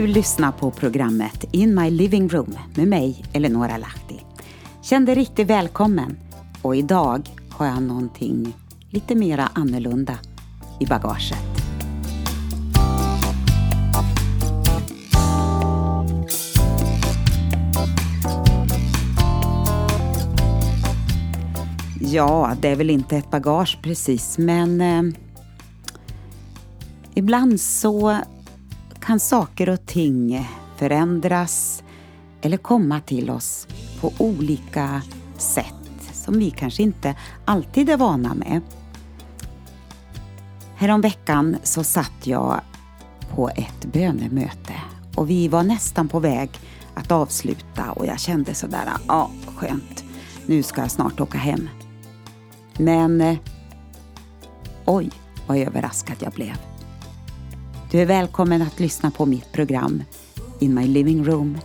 Du lyssnar på programmet In My Living Room med mig, Eleonora Lahti. Känn dig riktigt välkommen och idag har jag någonting lite mera annorlunda i bagaget. Ja, det är väl inte ett bagage precis, men eh, ibland så kan saker och ting förändras eller komma till oss på olika sätt som vi kanske inte alltid är vana med. Häromveckan så satt jag på ett bönemöte och vi var nästan på väg att avsluta och jag kände sådär, ja skönt, nu ska jag snart åka hem. Men eh, oj vad överraskad jag blev. Du är välkommen att lyssna på mitt program In My Living Room.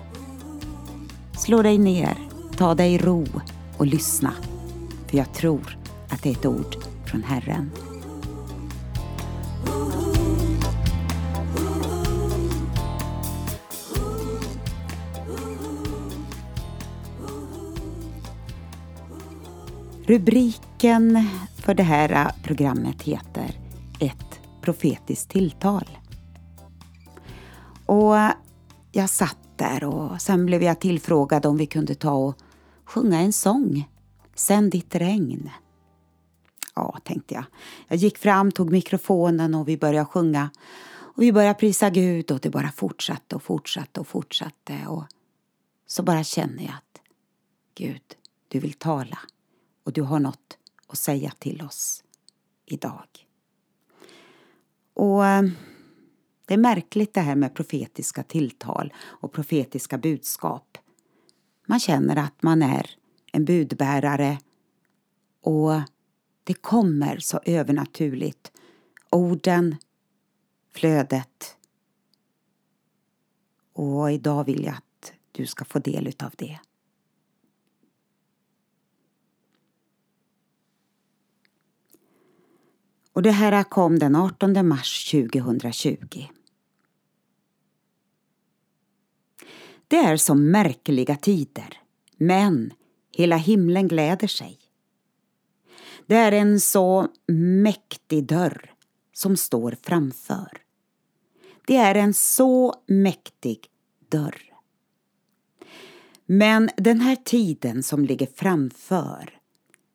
Slå dig ner, ta dig ro och lyssna. För jag tror att det är ett ord från Herren. Rubriken för det här programmet heter Ett profetiskt tilltal. Och jag satt där och sen blev jag tillfrågad om vi kunde ta och sjunga en sång. Sänd ditt regn. Ja, tänkte jag. Jag gick fram, tog mikrofonen och vi började sjunga. Och vi började prisa Gud och det bara fortsatte och fortsatte och fortsatte. Och så bara känner jag att Gud, du vill tala och du har något att säga till oss idag. Och det är märkligt det här med profetiska tilltal och profetiska budskap. Man känner att man är en budbärare och det kommer så övernaturligt. Orden, flödet. Och idag vill jag att du ska få del utav det. Och det här kom den 18 mars 2020. Det är så märkliga tider, men hela himlen gläder sig. Det är en så mäktig dörr som står framför. Det är en så mäktig dörr. Men den här tiden som ligger framför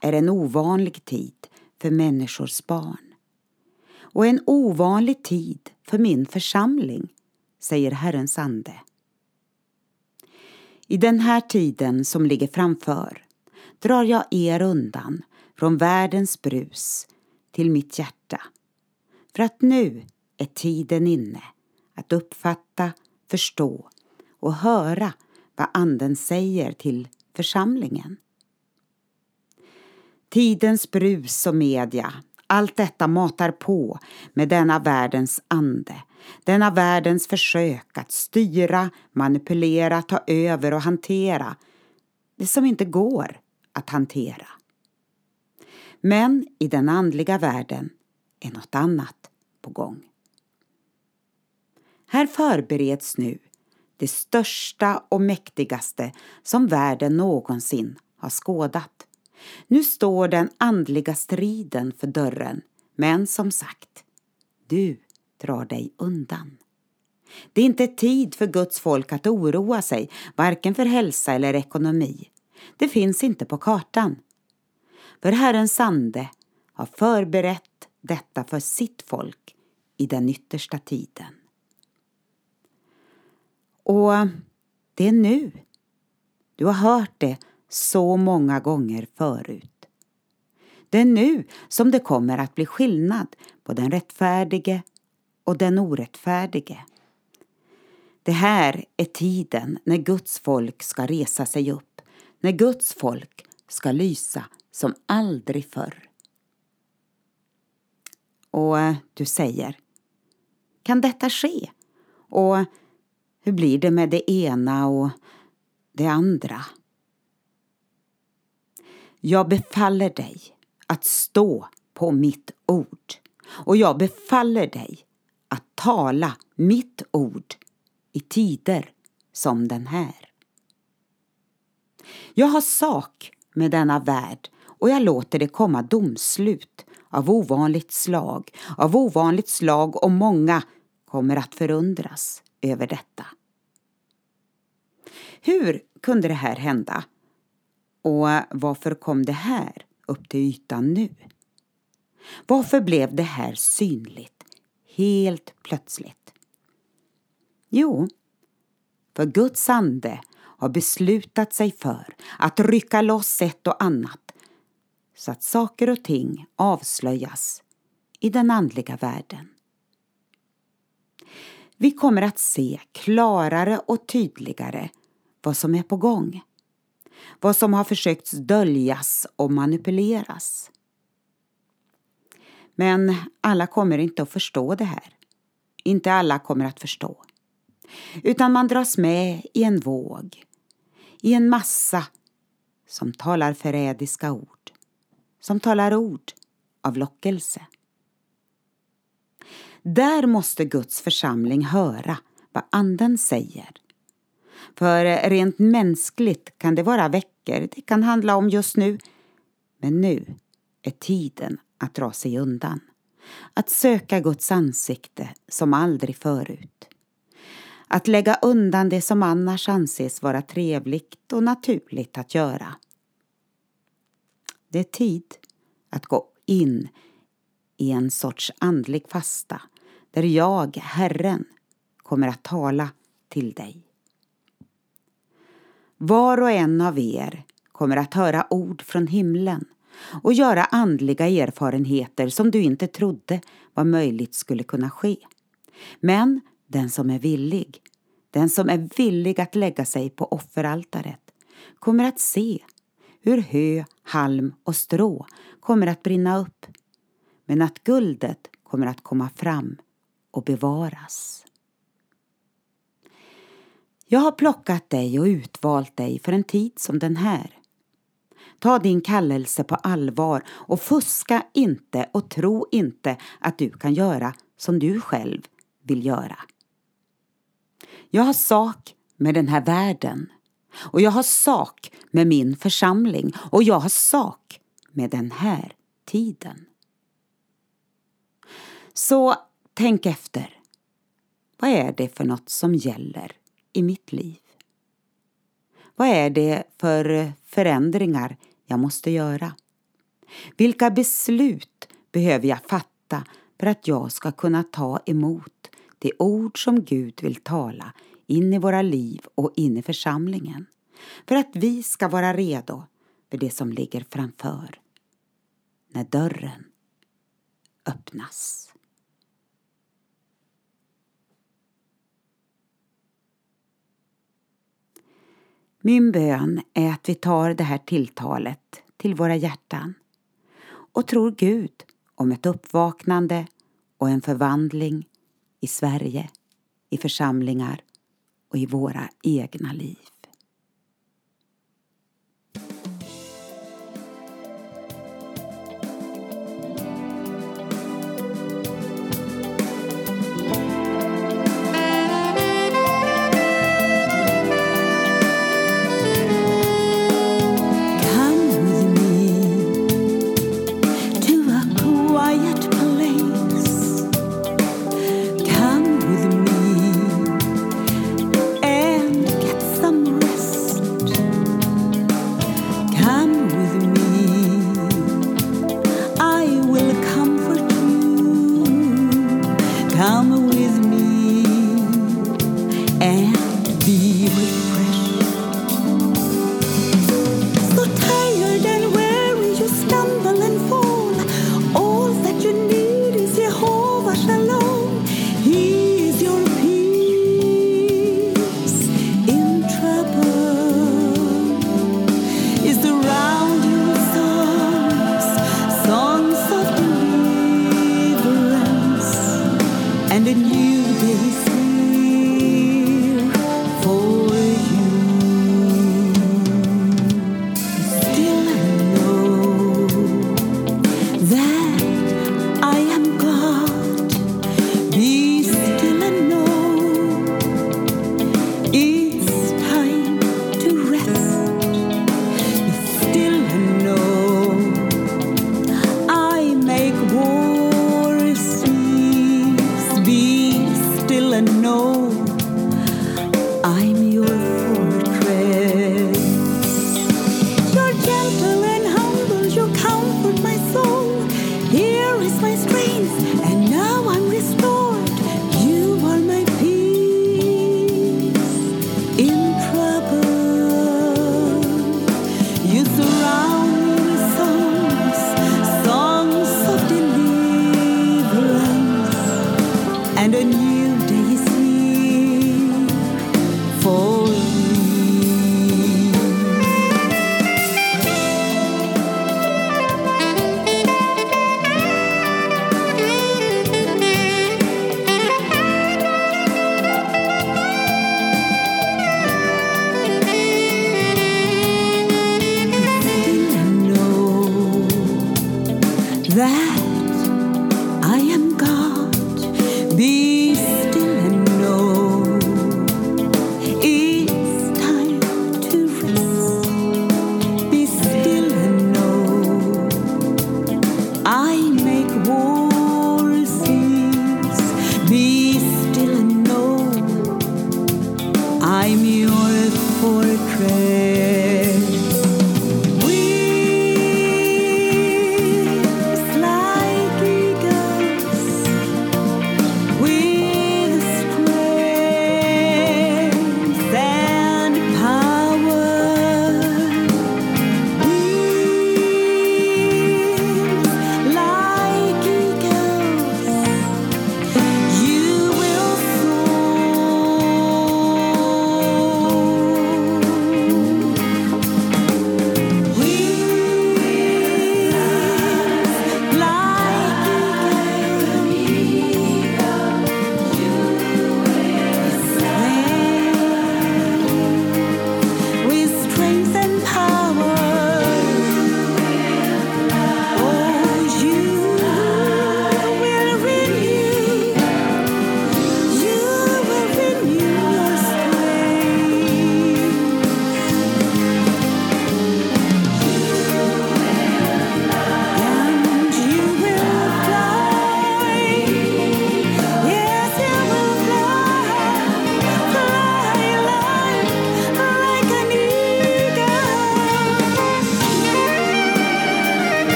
är en ovanlig tid för människors barn. Och en ovanlig tid för min församling, säger Herrens ande. I den här tiden som ligger framför drar jag er undan från världens brus till mitt hjärta. För att nu är tiden inne att uppfatta, förstå och höra vad Anden säger till församlingen. Tidens brus och media, allt detta matar på med denna världens ande, denna världens försök att styra, manipulera, ta över och hantera det som inte går att hantera. Men i den andliga världen är något annat på gång. Här förbereds nu det största och mäktigaste som världen någonsin har skådat. Nu står den andliga striden för dörren, men som sagt, du drar dig undan. Det är inte tid för Guds folk att oroa sig, varken för hälsa eller ekonomi. Det finns inte på kartan. För Herren sande har förberett detta för sitt folk i den yttersta tiden. Och det är nu. Du har hört det så många gånger förut. Det är nu som det kommer att bli skillnad på den rättfärdige och den orättfärdige. Det här är tiden när Guds folk ska resa sig upp, när Guds folk ska lysa som aldrig förr. Och eh, du säger, kan detta ske? Och hur blir det med det ena och det andra? Jag befaller dig att stå på mitt ord och jag befaller dig att tala mitt ord i tider som den här. Jag har sak med denna värld och jag låter det komma domslut av ovanligt slag, av ovanligt slag och många kommer att förundras över detta. Hur kunde det här hända? Och varför kom det här upp till ytan nu? Varför blev det här synligt helt plötsligt? Jo, för Guds ande har beslutat sig för att rycka loss ett och annat så att saker och ting avslöjas i den andliga världen. Vi kommer att se klarare och tydligare vad som är på gång. Vad som har försökt döljas och manipuleras. Men alla kommer inte att förstå det här. Inte alla kommer att förstå. Utan man dras med i en våg, i en massa som talar förrädiska ord, som talar ord av lockelse. Där måste Guds församling höra vad Anden säger. För eh, rent mänskligt kan det vara veckor det kan handla om just nu. Men nu är tiden att dra sig undan. Att söka Guds ansikte som aldrig förut. Att lägga undan det som annars anses vara trevligt och naturligt att göra. Det är tid att gå in i en sorts andlig fasta där jag, Herren, kommer att tala till dig. Var och en av er kommer att höra ord från himlen och göra andliga erfarenheter som du inte trodde var möjligt skulle kunna ske. Men den som är villig, den som är villig att lägga sig på offeraltaret, kommer att se hur hö, halm och strå kommer att brinna upp, men att guldet kommer att komma fram och bevaras. Jag har plockat dig och utvalt dig för en tid som den här. Ta din kallelse på allvar och fuska inte och tro inte att du kan göra som du själv vill göra. Jag har sak med den här världen och jag har sak med min församling och jag har sak med den här tiden. Så tänk efter. Vad är det för något som gäller i mitt liv? Vad är det för förändringar jag måste göra? Vilka beslut behöver jag fatta för att jag ska kunna ta emot det ord som Gud vill tala in i våra liv och in i församlingen? För att vi ska vara redo för det som ligger framför. När dörren öppnas. Min bön är att vi tar det här tilltalet till våra hjärtan och tror Gud om ett uppvaknande och en förvandling i Sverige, i församlingar och i våra egna liv.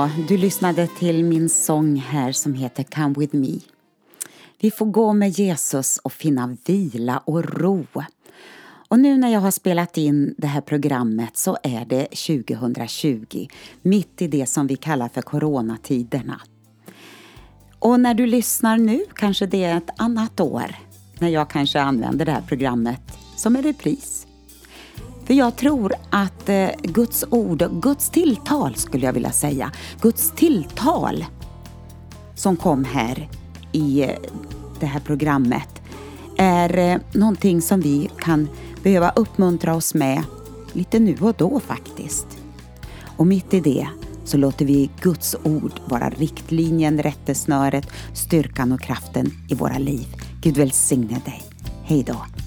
Ja, du lyssnade till min sång här som heter Come with me. Vi får gå med Jesus och finna vila och ro. Och nu när jag har spelat in det här programmet så är det 2020, mitt i det som vi kallar för coronatiderna. Och när du lyssnar nu kanske det är ett annat år när jag kanske använder det här programmet som en repris. För jag tror att eh, Guds ord, Guds tilltal skulle jag vilja säga, Guds tilltal som kom här i eh, det här programmet är eh, någonting som vi kan behöva uppmuntra oss med lite nu och då faktiskt. Och mitt i det så låter vi Guds ord vara riktlinjen, rättesnöret, styrkan och kraften i våra liv. Gud välsigne dig. Hej då!